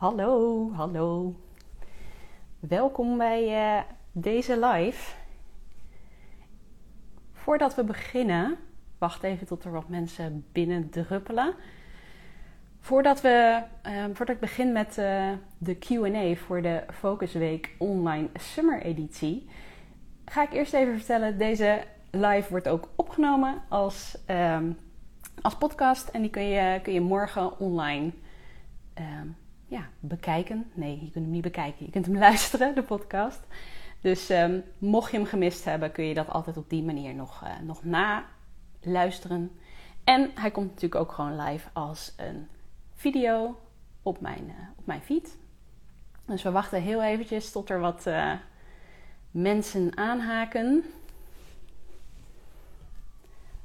Hallo, hallo. Welkom bij uh, deze live. Voordat we beginnen, wacht even tot er wat mensen binnen druppelen. Voordat, we, uh, voordat ik begin met uh, de QA voor de Focus Week Online Summer Editie, ga ik eerst even vertellen: deze live wordt ook opgenomen als, um, als podcast en die kun je, kun je morgen online um, ja, bekijken. Nee, je kunt hem niet bekijken. Je kunt hem luisteren, de podcast. Dus um, mocht je hem gemist hebben, kun je dat altijd op die manier nog, uh, nog na luisteren. En hij komt natuurlijk ook gewoon live als een video op mijn, uh, op mijn feed. Dus we wachten heel eventjes tot er wat uh, mensen aanhaken.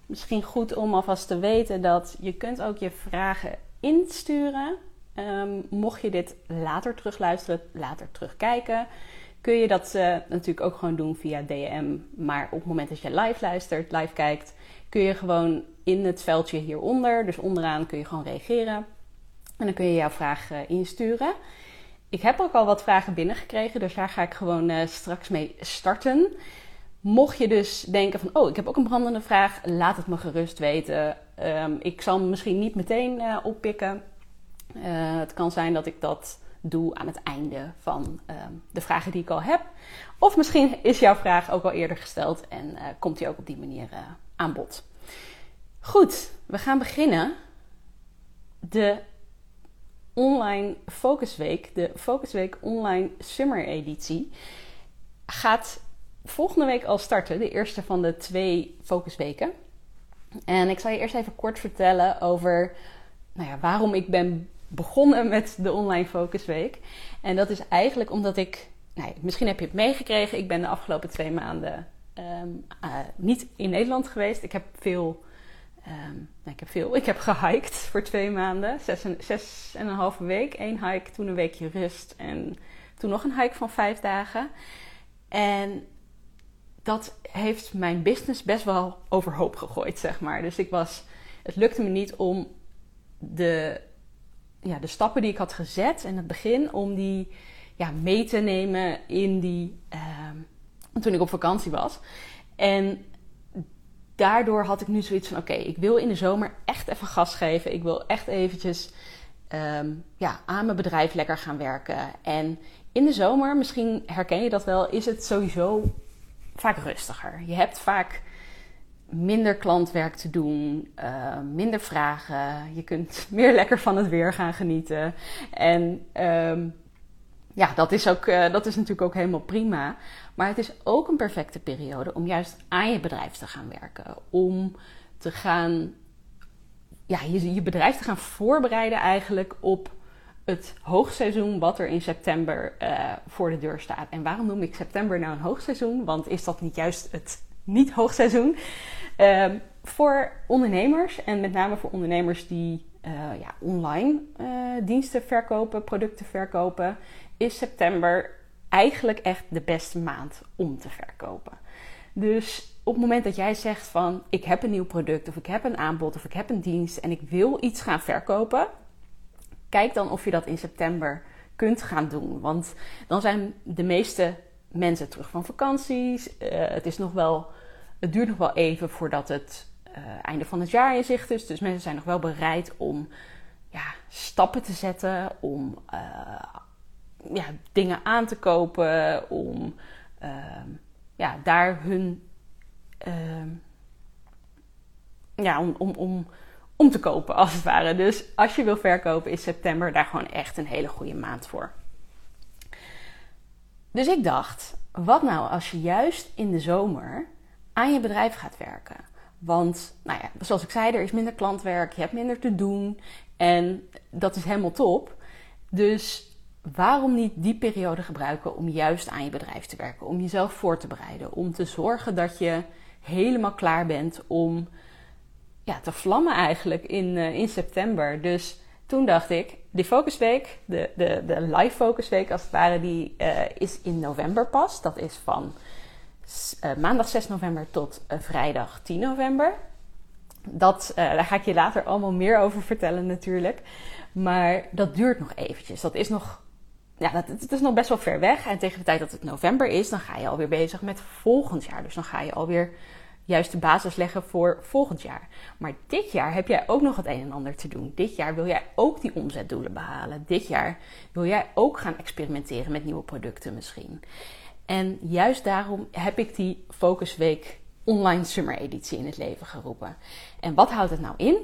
Misschien goed om alvast te weten dat je kunt ook je vragen insturen Um, mocht je dit later terugluisteren, later terugkijken, kun je dat uh, natuurlijk ook gewoon doen via DM. Maar op het moment dat je live luistert, live kijkt, kun je gewoon in het veldje hieronder, dus onderaan, kun je gewoon reageren. En dan kun je jouw vraag uh, insturen. Ik heb ook al wat vragen binnengekregen, dus daar ga ik gewoon uh, straks mee starten. Mocht je dus denken van, oh, ik heb ook een brandende vraag, laat het me gerust weten. Um, ik zal hem misschien niet meteen oppikken. Uh, het kan zijn dat ik dat doe aan het einde van uh, de vragen die ik al heb. Of misschien is jouw vraag ook al eerder gesteld en uh, komt die ook op die manier eh, aan bod. Goed, we gaan beginnen. De online Focusweek, de Focusweek Online Summer Editie, gaat volgende week al starten. De eerste van de twee Focusweken. En ik zal je eerst even kort vertellen over nou ja, waarom ik ben begonnen met de Online Focus Week. En dat is eigenlijk omdat ik, nou, misschien heb je het meegekregen, ik ben de afgelopen twee maanden um, uh, niet in Nederland geweest. Ik heb veel, um, ik heb veel, ik heb gehiked voor twee maanden, zes en, zes en een halve week. Eén hike, toen een weekje rust en toen nog een hike van vijf dagen. En dat heeft mijn business best wel overhoop gegooid, zeg maar. Dus ik was, het lukte me niet om de ja, de stappen die ik had gezet in het begin, om die ja, mee te nemen in die, uh, toen ik op vakantie was. En daardoor had ik nu zoiets van: oké, ik wil in de zomer echt even gas geven. Ik wil echt eventjes um, ja, aan mijn bedrijf lekker gaan werken. En in de zomer, misschien herken je dat wel, is het sowieso vaak rustiger. Je hebt vaak minder klantwerk te doen, uh, minder vragen. Je kunt meer lekker van het weer gaan genieten. En um, ja, dat is, ook, uh, dat is natuurlijk ook helemaal prima. Maar het is ook een perfecte periode om juist aan je bedrijf te gaan werken. Om te gaan, ja, je, je bedrijf te gaan voorbereiden eigenlijk op het hoogseizoen wat er in september uh, voor de deur staat. En waarom noem ik september nou een hoogseizoen? Want is dat niet juist het niet hoogseizoen. Um, voor ondernemers en met name voor ondernemers die uh, ja, online uh, diensten verkopen, producten verkopen, is september eigenlijk echt de beste maand om te verkopen. Dus op het moment dat jij zegt van ik heb een nieuw product of ik heb een aanbod of ik heb een dienst en ik wil iets gaan verkopen, kijk dan of je dat in september kunt gaan doen. Want dan zijn de meeste mensen terug van vakanties. Uh, het is nog wel, het duurt nog wel even voordat het uh, einde van het jaar in zicht is. Dus mensen zijn nog wel bereid om ja, stappen te zetten, om uh, ja, dingen aan te kopen, om ehm, ja, daar hun ehm, ja, om, om, om, om te kopen als het ware. Dus als je wil verkopen is september daar gewoon echt een hele goede maand voor. Dus ik dacht, wat nou als je juist in de zomer aan je bedrijf gaat werken? Want, nou ja, zoals ik zei, er is minder klantwerk, je hebt minder te doen en dat is helemaal top. Dus waarom niet die periode gebruiken om juist aan je bedrijf te werken? Om jezelf voor te bereiden, om te zorgen dat je helemaal klaar bent om ja, te vlammen eigenlijk in, uh, in september. Dus toen dacht ik, die focusweek, de, de, de live focusweek als het ware, die uh, is in november pas. Dat is van uh, maandag 6 november tot uh, vrijdag 10 november. Dat, daar ga ik je later allemaal meer over vertellen natuurlijk. Maar dat duurt nog eventjes. Dat is nog, ja, dat, is nog best wel ver weg. En tegen de tijd dat het november is, dan ga je alweer bezig met volgend jaar. Dus dan ga je alweer juist de basis leggen voor volgend jaar. Maar dit jaar heb jij ook nog het een en ander te doen. Dit jaar wil jij ook die omzetdoelen behalen. Dit jaar wil jij ook gaan experimenteren met nieuwe producten misschien. En juist daarom heb ik die Focusweek Online Summer Editie in het leven geroepen. En wat houdt het nou in?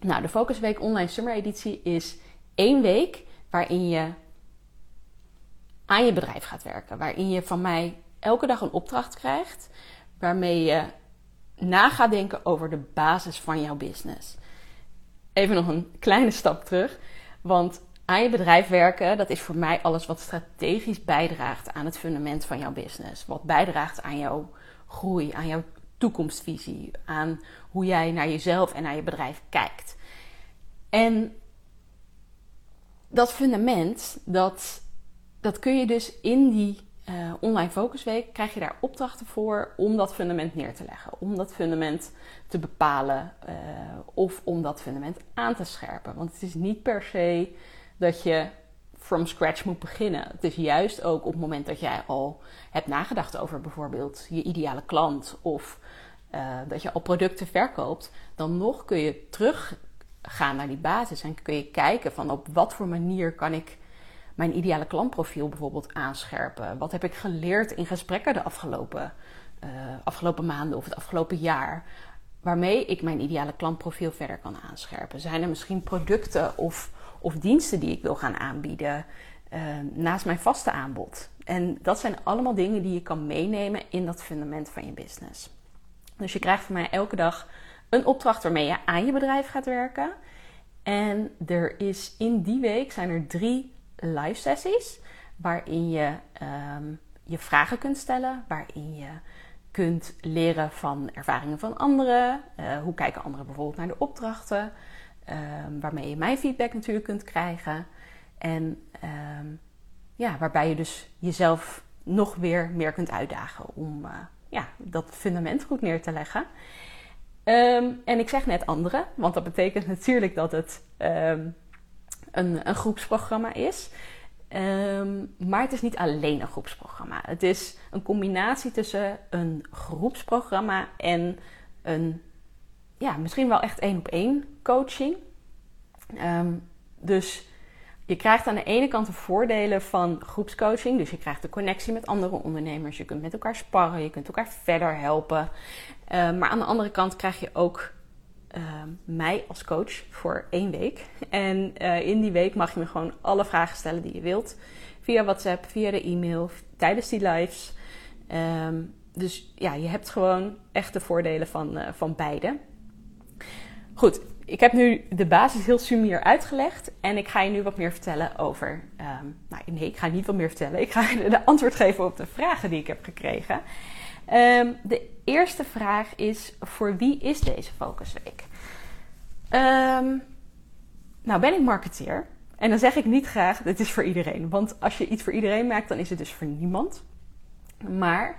Nou, de Focusweek Online Summer Editie is één week waarin je aan je bedrijf gaat werken. Waarin je van mij elke dag een opdracht krijgt waarmee je na gaat denken over de basis van jouw business. Even nog een kleine stap terug, want aan je bedrijf werken, dat is voor mij alles wat strategisch bijdraagt aan het fundament van jouw business. Wat bijdraagt aan jouw groei, aan jouw toekomstvisie, aan hoe jij naar jezelf en naar je bedrijf kijkt. En dat fundament, dat, dat kun je dus in die uh, online focusweek, krijg je daar opdrachten voor om dat fundament neer te leggen. Om dat fundament te bepalen uh, of om dat fundament aan te scherpen. Want het is niet per se dat je from scratch moet beginnen. Het is juist ook op het moment dat jij al hebt nagedacht over bijvoorbeeld je ideale klant of uh, dat je al producten verkoopt, dan nog kun je teruggaan naar die basis en kun je kijken van op wat voor manier kan ik mijn ideale klantprofiel bijvoorbeeld aanscherpen. Wat heb ik geleerd in gesprekken de afgelopen, uh, afgelopen maanden of het afgelopen jaar? Waarmee ik mijn ideale klantprofiel verder kan aanscherpen. Zijn er misschien producten of of diensten die ik wil gaan aanbieden uh, naast mijn vaste aanbod. En dat zijn allemaal dingen die je kan meenemen in dat fundament van je business. Dus je krijgt van mij elke dag een opdracht waarmee je aan je bedrijf gaat werken. En er is in die week zijn er drie live sessies waarin je um, je vragen kunt stellen, waarin je kunt leren van ervaringen van anderen. Uh, hoe kijken anderen bijvoorbeeld naar de opdrachten? Um, waarmee je mijn feedback natuurlijk kunt krijgen. En um, ja, waarbij je dus jezelf nog weer meer kunt uitdagen om uh, ja, dat fundament goed neer te leggen. En ik zeg net anderen, want dat betekent natuurlijk dat het een, een, groepsprogramma is. maar het is niet alleen een groepsprogramma. Het is een combinatie tussen een groepsprogramma en een ja, misschien wel echt één op één coaching. Um, dus je krijgt aan de ene kant de voordelen van groepscoaching. Dus je krijgt de connectie met andere ondernemers. Je kunt met elkaar sparren. Je kunt elkaar verder helpen. Um, maar aan de andere kant krijg je ook uh, mij als coach voor één week. En uh, in die week mag je me gewoon alle vragen stellen die je wilt. Via WhatsApp, via de e-mail, tijdens die lives. Um, dus ja, je hebt gewoon echt de voordelen van, uh, van beide. Goed, ik heb nu de basis heel sumier uitgelegd. En ik ga je nu wat meer vertellen over. Um, nou, nee, ik ga niet wat meer vertellen. Ik ga de antwoord geven op de vragen die ik heb gekregen. Um, de eerste vraag is: voor wie is deze focusweek? Um, nou, ben ik marketeer. En dan zeg ik niet graag: dit is voor iedereen. Want als je iets voor iedereen maakt, dan is het dus voor niemand. Maar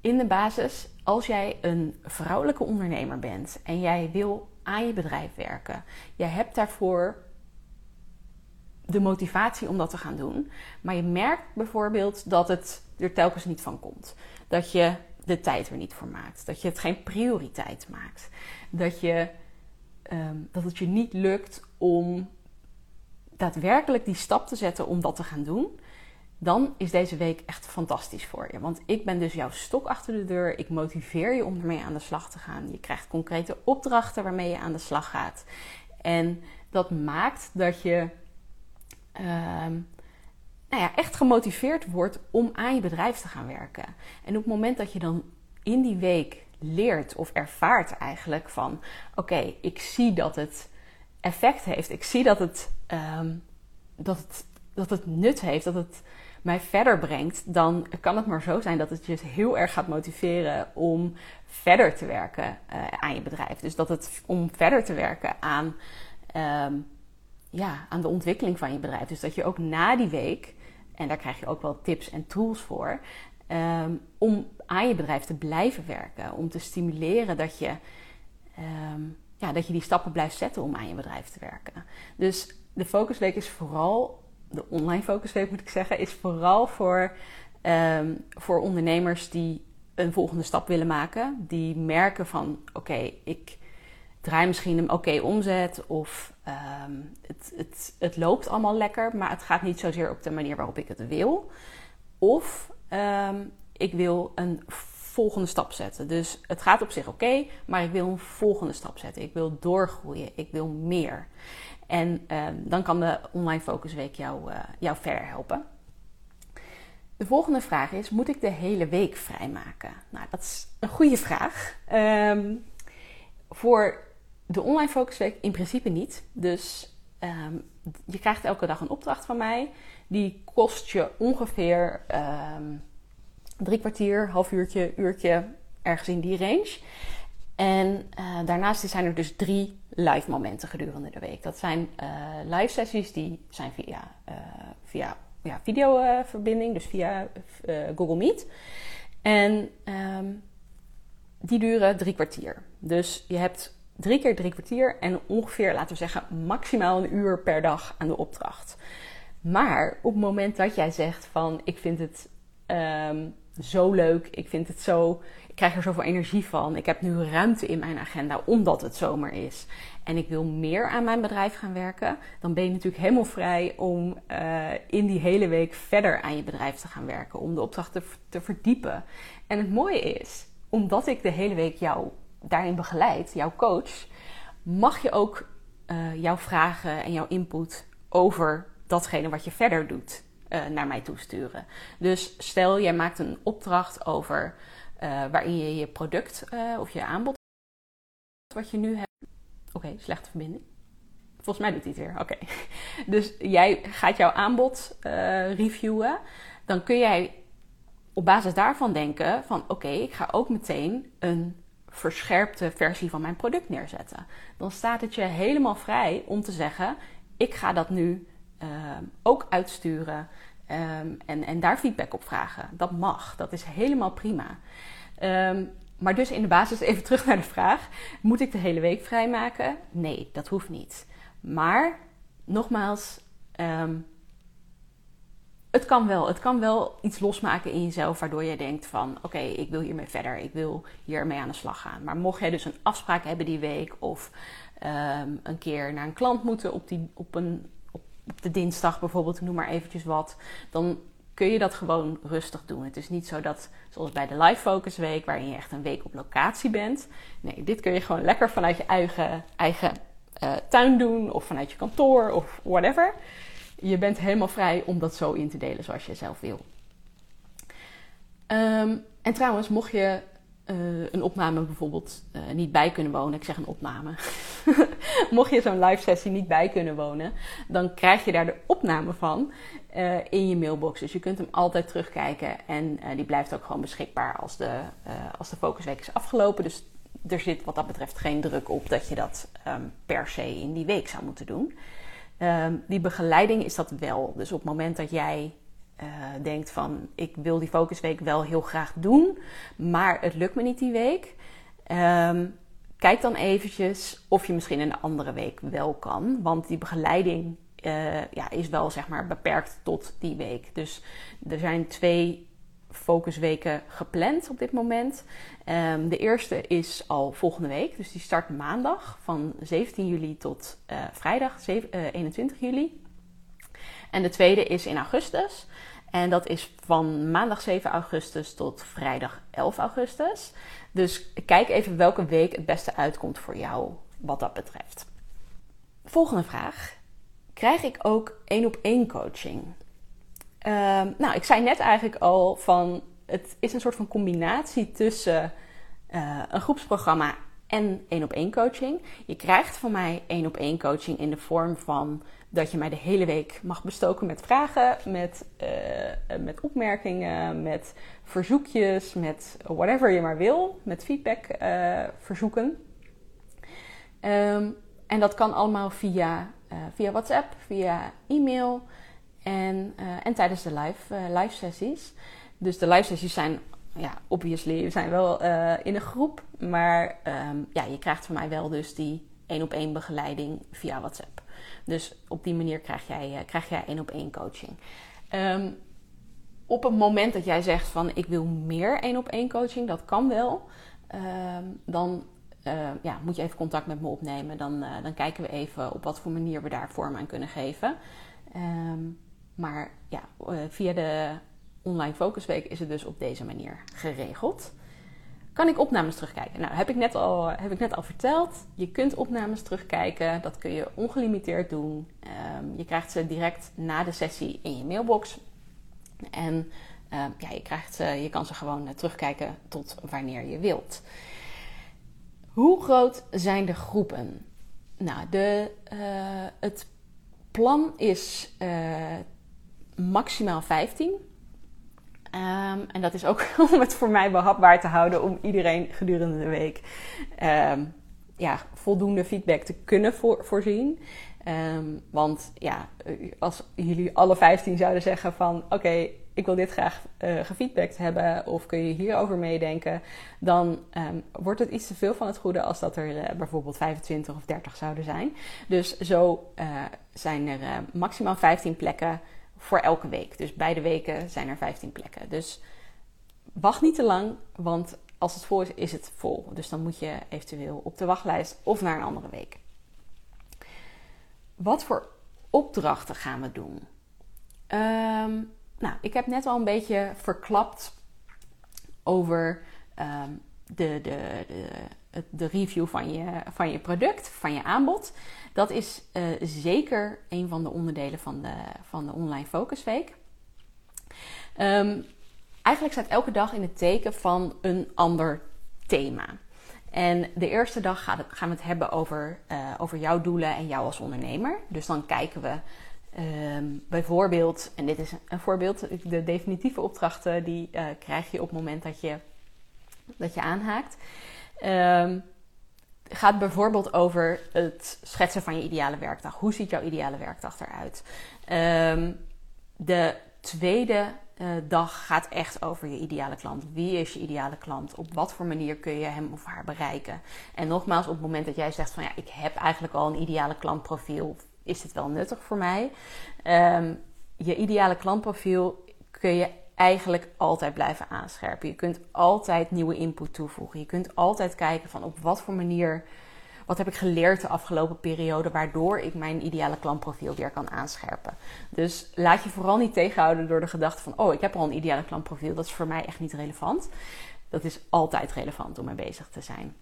in de basis, als jij een vrouwelijke ondernemer bent en jij wil aan je bedrijf werken. Je hebt daarvoor de motivatie om dat te gaan doen. Maar je merkt bijvoorbeeld dat het er telkens niet van komt. Dat je de tijd er niet voor maakt. Dat je het geen prioriteit maakt. Dat, je, um, dat het je niet lukt om daadwerkelijk die stap te zetten om dat te gaan doen dan is deze week echt fantastisch voor je. Want ik ben dus jouw stok achter de deur. Ik motiveer je om ermee aan de slag te gaan. Je krijgt concrete opdrachten waarmee je aan de slag gaat. En dat maakt dat je uh, nou ja, echt gemotiveerd wordt om aan je bedrijf te gaan werken. En op het moment dat je dan in die week leert of ervaart eigenlijk van: oké, ik zie dat het effect heeft. Ik zie dat het, um, dat dat het nut heeft. Dat het mij verder brengt, dan kan het maar zo zijn dat het je heel erg gaat motiveren om verder te werken uh, aan je bedrijf. Dus dat het om verder te werken aan, um, ja, aan de ontwikkeling van je bedrijf. Dus dat je ook na die week, en daar krijg je ook wel tips en tools voor, um, om aan je bedrijf te blijven werken. Om te stimuleren dat je um, ja, dat je die stappen blijft zetten om aan je bedrijf te werken. Dus de focusweek is vooral, de online focusweek moet ik zeggen, is vooral voor, ehm, voor ondernemers die een volgende stap willen maken. Die merken van oké, ik draai misschien een oké omzet of ehm, het, het, het loopt allemaal lekker, maar het gaat niet zozeer op de manier waarop ik het wil. Of ehm, ik wil een volgende stap zetten. Dus het gaat op zich oké, maar ik wil een volgende stap zetten. Ik wil doorgroeien, ik wil meer. En ehm, dan kan de Online Focus Week jou, uh, jou verder helpen. De volgende vraag is: moet ik de hele week vrijmaken? Nou, dat is een goede vraag. Voor de Online Focus Week in principe niet. Dus um, je krijgt elke dag een opdracht van mij. Die kost je ongeveer drie kwartier, half uurtje, uurtje, ergens in die range. En uh, daarnaast zijn er dus drie live momenten gedurende de week. Dat zijn uh, live sessies die zijn via, uh, via ja, videoverbinding, dus via Google Meet. En um, die duren drie kwartier. Dus je hebt drie keer drie kwartier en ongeveer, laten we zeggen, maximaal een uur per dag aan de opdracht. Maar op het moment dat jij zegt van ik vind het um, zo leuk. Ik vind het zo. Ik krijg er zoveel energie van. Ik heb nu ruimte in mijn agenda omdat het zomer is. En ik wil meer aan mijn bedrijf gaan werken. Dan ben je natuurlijk helemaal vrij om uh, in die hele week verder aan je bedrijf te gaan werken. Om de opdracht te, te verdiepen. En het mooie is, omdat ik de hele week jou daarin begeleid, jouw coach, mag je ook uh, jouw vragen en jouw input over datgene wat je verder doet uh, naar mij toesturen. Dus stel, jij maakt een opdracht over uh, waarin je je product of je aanbod wat je nu hebt. Oké, slechte verbinding. Volgens mij doet hij het weer. Oké. Dus jij gaat jouw aanbod reviewen. Dan kun jij op basis daarvan denken van oké, ik ga ook meteen een verscherpte versie van mijn product neerzetten. Dan staat het je helemaal vrij om te zeggen: ik ga dat nu uh, ook uitsturen um, en, en daar feedback op vragen. Dat mag, dat is helemaal prima. Um, maar dus in de basis even terug naar de vraag: moet ik de hele week vrijmaken? Nee, dat hoeft niet. Maar nogmaals, het kan wel. Het kan wel iets losmaken in jezelf, waardoor je denkt van oké, ik wil hiermee verder, ik wil hiermee aan de slag gaan. Maar mocht jij dus een afspraak hebben die week of um, een keer naar een klant moeten op, die, op een op de dinsdag bijvoorbeeld, noem maar eventjes wat, dan kun je dat gewoon rustig doen. Het is niet zo dat, zoals bij de Live Focus Week, waarin je echt een week op locatie bent. Nee, dit kun je gewoon lekker vanuit je eigen, eigen uh, tuin doen, of vanuit je kantoor, of whatever. Je bent helemaal vrij om dat zo in te delen zoals je zelf wil. Um, en trouwens, mocht je uh, een opname bijvoorbeeld uh, niet bij kunnen wonen. Ik zeg een opname. Mocht je zo'n live sessie niet bij kunnen wonen, dan krijg je daar de opname van uh, in je mailbox. Dus je kunt hem altijd terugkijken en die blijft ook gewoon beschikbaar als de, als de focusweek is afgelopen. Dus er zit wat dat betreft geen druk op dat je dat um, per se in die week zou moeten doen. Um, die begeleiding is dat wel. Dus op het moment dat jij uh, denkt van ik wil die focusweek wel heel graag doen, maar het lukt me niet die week. Um, kijk dan eventjes of je misschien een andere week wel kan. Want die begeleiding uh, ja, is wel zeg maar beperkt tot die week. Dus er zijn twee focusweken gepland op dit moment. Um, de eerste is al volgende week, dus die start maandag van 17 juli tot uh, vrijdag 7, uh, 21 juli. En de tweede is in augustus. En dat is van maandag 7 augustus tot vrijdag 11 augustus. Dus kijk even welke week het beste uitkomt voor jou wat dat betreft. Volgende vraag. Krijg ik ook één op één coaching? Uh, nou, ik zei net eigenlijk al van het is een soort van combinatie tussen uh, een groepsprogramma en één op één coaching. Je krijgt van mij één op één coaching in de vorm van dat je mij de hele week mag bestoken met vragen, met, uh, met opmerkingen, met verzoekjes, met whatever je maar wil, met feedback uh, verzoeken. Um, en dat kan allemaal via, via WhatsApp, via e-mail en, en tijdens de live, live sessies. Dus de live sessies zijn, ja, obviously, zijn wel in een groep, maar um, ja, je krijgt van mij wel dus die één op één begeleiding via WhatsApp. Dus op die manier krijg jij, krijg jij één op één coaching. Ehm, op het moment dat jij zegt van ik wil meer één op één coaching, dat kan wel. Ehm, dan ja, moet je even contact met me opnemen. Dan, dan kijken we even op wat voor manier we daar vorm aan kunnen geven. Um, maar ja, uh, via de online focusweek is het dus op deze manier geregeld. Kan ik opnames terugkijken? Nou, heb ik, net al, heb ik net al verteld. Je kunt opnames terugkijken. Dat kun je ongelimiteerd doen. Um, je krijgt ze direct na de sessie in je mailbox. En ja, je, krijgt, je kan ze gewoon terugkijken tot wanneer je wilt. Hoe groot zijn de groepen? Nou, de, uh, het plan is maximaal 15. Um, en dat is ook om het voor mij behapbaar te houden om iedereen gedurende de week um, ja, voldoende feedback te kunnen voor, voorzien. Um, want ja, als jullie alle 15 zouden zeggen van oké, ik wil dit graag uh, gefeedbackt hebben of kun je hierover meedenken, dan wordt het iets te veel van het goede als dat er uh, bijvoorbeeld 25 of 30 zouden zijn. Dus zo uh, zijn er maximaal 15 plekken voor elke week. Dus beide weken zijn er 15 plekken. Dus wacht niet te lang, want als het vol is, is het vol. Dus dan moet je eventueel op de wachtlijst of naar een andere week. Wat voor opdrachten gaan we doen? Um, nou, ik heb net al een beetje verklapt over um, de, de, de, de, review van je, van je product, van je aanbod. Dat is uh, zeker een van de onderdelen van de, van de Online Focus Week. Um, eigenlijk staat elke dag in het teken van een ander thema. En de eerste dag gaan we het hebben over, uh, over jouw doelen en jou als ondernemer. Dus dan kijken we Um, bijvoorbeeld, en dit is een voorbeeld, de definitieve opdrachten die uh, krijg je op het moment dat je, dat je aanhaakt. Um, gaat bijvoorbeeld over het schetsen van je ideale werkdag. Hoe ziet jouw ideale werkdag eruit? Um, de tweede uh, dag gaat echt over je ideale klant. Wie is je ideale klant? Op wat voor manier kun je hem of haar bereiken? En nogmaals, op het moment dat jij zegt van ja, ik heb eigenlijk al een ideale klantprofiel is dit wel nuttig voor mij? Um, je ideale klantprofiel kun je eigenlijk altijd blijven aanscherpen. Je kunt altijd nieuwe input toevoegen. Je kunt altijd kijken van op wat voor manier, wat heb ik geleerd de afgelopen periode, waardoor ik mijn ideale klantprofiel weer kan aanscherpen. Dus laat je vooral niet tegenhouden door de gedachte van, oh, ik heb al een ideale klantprofiel, dat is voor mij echt niet relevant. Dat is altijd relevant om mee bezig te zijn.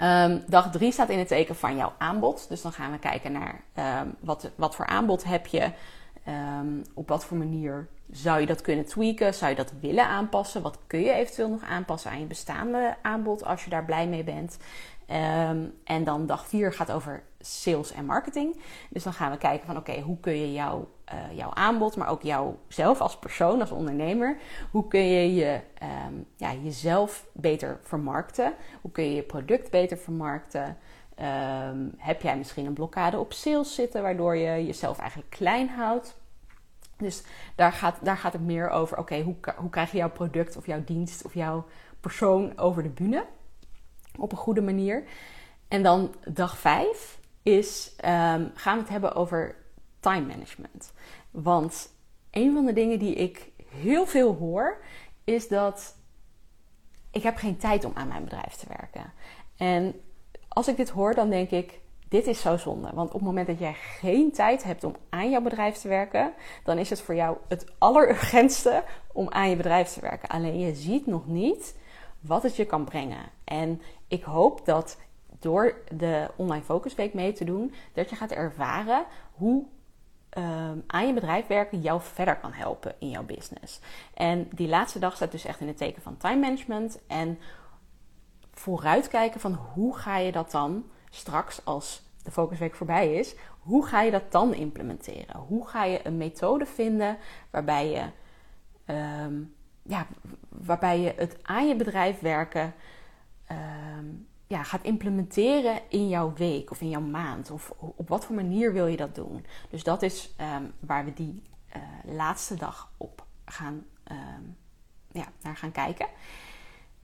Um, dag 3 staat in het teken van jouw aanbod. Dus dan gaan we kijken naar um, wat, wat voor aanbod heb je. Um, op wat voor manier zou je dat kunnen tweaken? Zou je dat willen aanpassen? Wat kun je eventueel nog aanpassen aan je bestaande aanbod als je daar blij mee bent? en dan dag 4 gaat over sales en marketing. Dus dan gaan we kijken van oké, hoe kun je jouw, uh, jouw aanbod, maar ook jouzelf als persoon, als ondernemer, hoe kun je, je um, ja, jezelf beter vermarkten? Hoe kun je je product beter vermarkten? Um, heb jij misschien een blokkade op sales zitten, waardoor je jezelf eigenlijk klein houdt? Dus daar gaat, daar gaat het meer over, oké, hoe, hoe krijg je jouw product of jouw dienst of jouw persoon over de bühne? Op een goede manier. En dan dag 5 is um, gaan we het hebben over time management. Want een van de dingen die ik heel veel hoor, is dat ik heb geen tijd om aan mijn bedrijf te werken. En als ik dit hoor, dan denk ik, dit is zo zonde. Want op het moment dat jij geen tijd hebt om aan jouw bedrijf te werken, dan is het voor jou het allerurgentste om aan je bedrijf te werken. Alleen je ziet nog niet wat het je kan brengen. En ik hoop dat door de Online Focus Week mee te doen, dat je gaat ervaren hoe um, aan je bedrijf werken jou verder kan helpen in jouw business. En die laatste dag staat dus echt in het teken van time management en vooruitkijken van hoe ga je dat dan straks als de focusweek voorbij is, hoe ga je dat dan implementeren? Hoe ga je een methode vinden waarbij je, um, ja, waarbij je het aan je bedrijf werken um, ja, gaat implementeren in jouw week of in jouw maand? Of op wat voor manier wil je dat doen? Dus dat is um, waar we die uh, laatste dag op gaan, ja, naar gaan kijken.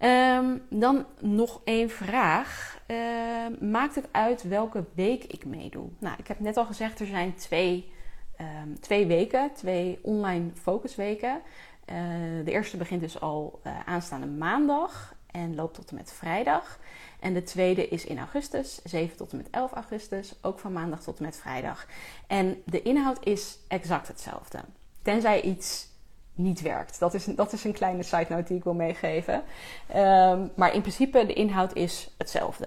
Ehm, dan nog één vraag. Ehm, maakt het uit welke week ik meedoe? Nou, ik heb net al gezegd, er zijn twee, ehm, twee weken, twee online focusweken. Uh, de eerste begint dus al uh, aanstaande maandag en loopt tot en met vrijdag. En de tweede is in augustus, 7 tot en met 11 augustus, ook van maandag tot en met vrijdag. En de inhoud is exact hetzelfde. Tenzij iets niet werkt. Dat is, dat is een kleine side note die ik wil meegeven. Um, maar in principe, de inhoud is hetzelfde.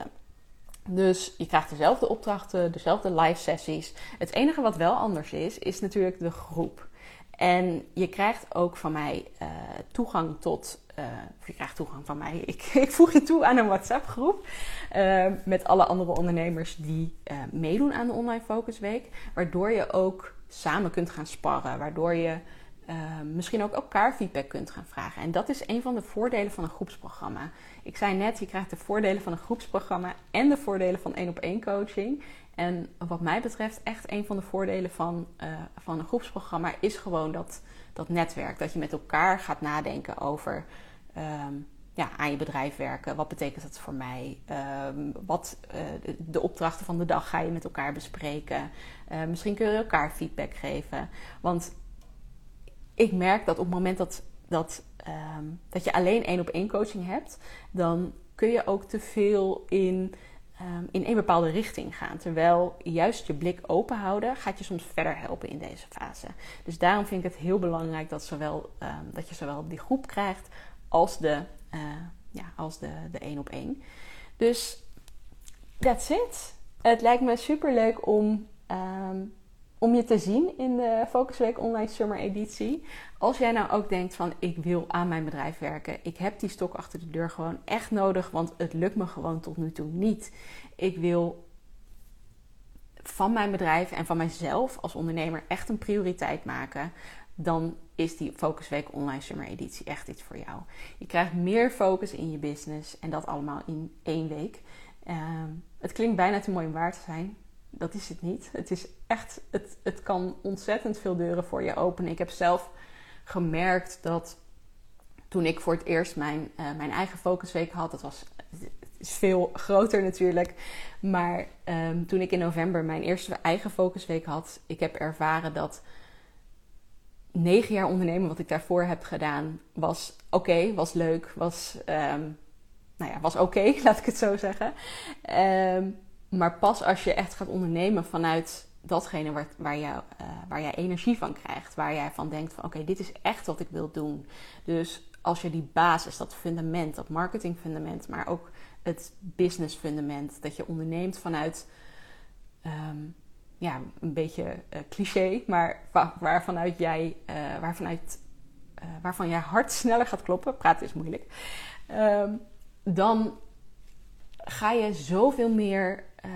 Dus je krijgt dezelfde opdrachten, dezelfde live sessies. Het enige wat wel anders is, is natuurlijk de groep. En je krijgt ook van mij uh, toegang tot. Uh, je krijgt toegang van mij. Ik, ik voeg je toe aan een WhatsApp-groep. Uh, met alle andere ondernemers die meedoen aan de Online Focus Week. Waardoor je ook samen kunt gaan sparren. Waardoor je misschien ook elkaar feedback kunt gaan vragen. En dat is een van de voordelen van een groepsprogramma. Ik zei net, je krijgt de voordelen van een groepsprogramma en de voordelen van één op één coaching. En wat mij betreft, echt een van de voordelen van, uh, van een groepsprogramma is gewoon dat, dat netwerk. Dat je met elkaar gaat nadenken over um, ja, aan je bedrijf werken. Wat betekent dat voor mij? Um, wat uh, de, opdrachten van de dag ga je met elkaar bespreken? Uh, misschien kun je elkaar feedback geven. Want ik merk dat op het moment dat, dat, um, dat je alleen één op één coaching hebt, dan kun je ook te veel in um, in een bepaalde richting gaan. Terwijl juist je blik open houden gaat je soms verder helpen in deze fase. Dus daarom vind ik het heel belangrijk dat, zowel, um, dat je zowel die groep krijgt als de, uh, ja, als de, de één op één. Dus that's it. Het lijkt me super leuk om om je te zien in de Focusweek Online Summer Editie. Als jij nou ook denkt van ik wil aan mijn bedrijf werken. Ik heb die stok achter de deur gewoon echt nodig, want het lukt me gewoon tot nu toe niet. Ik wil van mijn bedrijf en van mijzelf als ondernemer echt een prioriteit maken. Dan is die Focusweek Online Summer Editie echt iets voor jou. Je krijgt meer focus in je business en dat allemaal in één week. Uh, het klinkt bijna te mooi om waar te zijn dat is het niet. Het is echt, het, het kan ontzettend veel deuren voor je openen. Ik heb zelf gemerkt dat toen ik voor het eerst mijn, uh, mijn eigen focusweek had, dat was is veel groter natuurlijk. Maar um, toen ik in november mijn eerste eigen focusweek had, ik heb ervaren dat negen jaar ondernemen, wat ik daarvoor heb gedaan, was oké, was leuk, was, um, nou ja, was oké, laat ik het zo zeggen. Um, maar pas als je echt gaat ondernemen vanuit datgene waar, waar, uh, waar jij energie van krijgt. Waar jij van denkt van oké, dit is echt wat ik wil doen. Dus als je die basis, dat fundament, dat marketing fundament, maar ook het business fundament, dat je onderneemt vanuit um, ja, een beetje uh, cliché, maar waar, waarvanuit jij, uh, waarvanuit, waarvan jij hart sneller gaat kloppen, praten is moeilijk, um, dan ga je zoveel meer uh,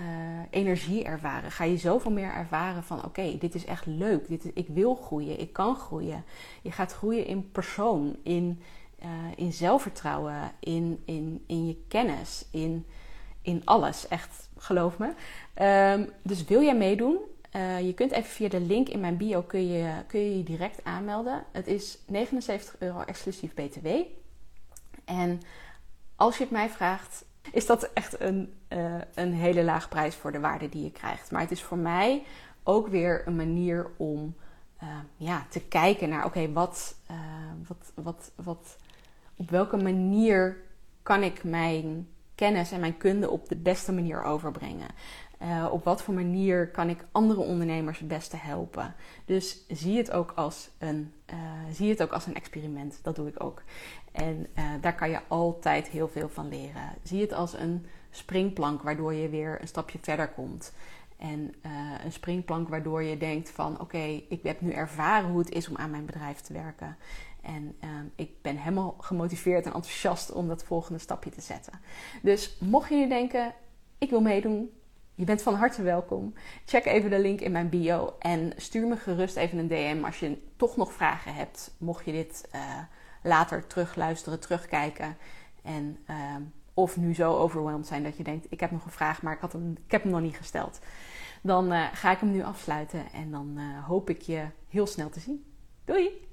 energie ervaren. Ga je zoveel meer ervaren van oké, dit is echt leuk. Dit is, ik wil groeien, ik kan groeien. Je gaat groeien in persoon, in, uh, in zelfvertrouwen, in, in, in je kennis, in, in alles. Echt, geloof me. Um, dus wil jij meedoen? Uh, je kunt even via de link in mijn bio kun je, kun je je direct aanmelden. Het is 79 euro exclusief BTW. En als je het mij vraagt, is dat echt een, uh, een hele lage prijs voor de waarde die je krijgt. Maar het is voor mij ook weer een manier om uh, ja, te kijken naar: oké, wat, uh, wat, wat, wat, op welke manier kan ik mijn kennis en mijn kunde op de beste manier overbrengen? Uh, op wat voor manier kan ik andere ondernemers het beste helpen? Dus zie het ook als een, uh, zie het ook als een experiment. Dat doe ik ook. En uh, daar kan je altijd heel veel van leren. Zie het als een springplank waardoor je weer een stapje verder komt. En een springplank waardoor je denkt van oké, ik heb nu ervaren hoe het is om aan mijn bedrijf te werken. En ik ben helemaal gemotiveerd en enthousiast om dat volgende stapje te zetten. Dus mocht je nu denken, ik wil meedoen, je bent van harte welkom. Check even de link in mijn bio en stuur me gerust even een DM als je toch nog vragen hebt. Mocht je dit uh, later terugluisteren, terugkijken. En, uh, of nu zo overweldigd zijn dat je denkt: ik heb nog een vraag, maar ik, had hem, ik heb hem nog niet gesteld. Dan uh, ga ik hem nu afsluiten en dan hoop ik je heel snel te zien. Doei!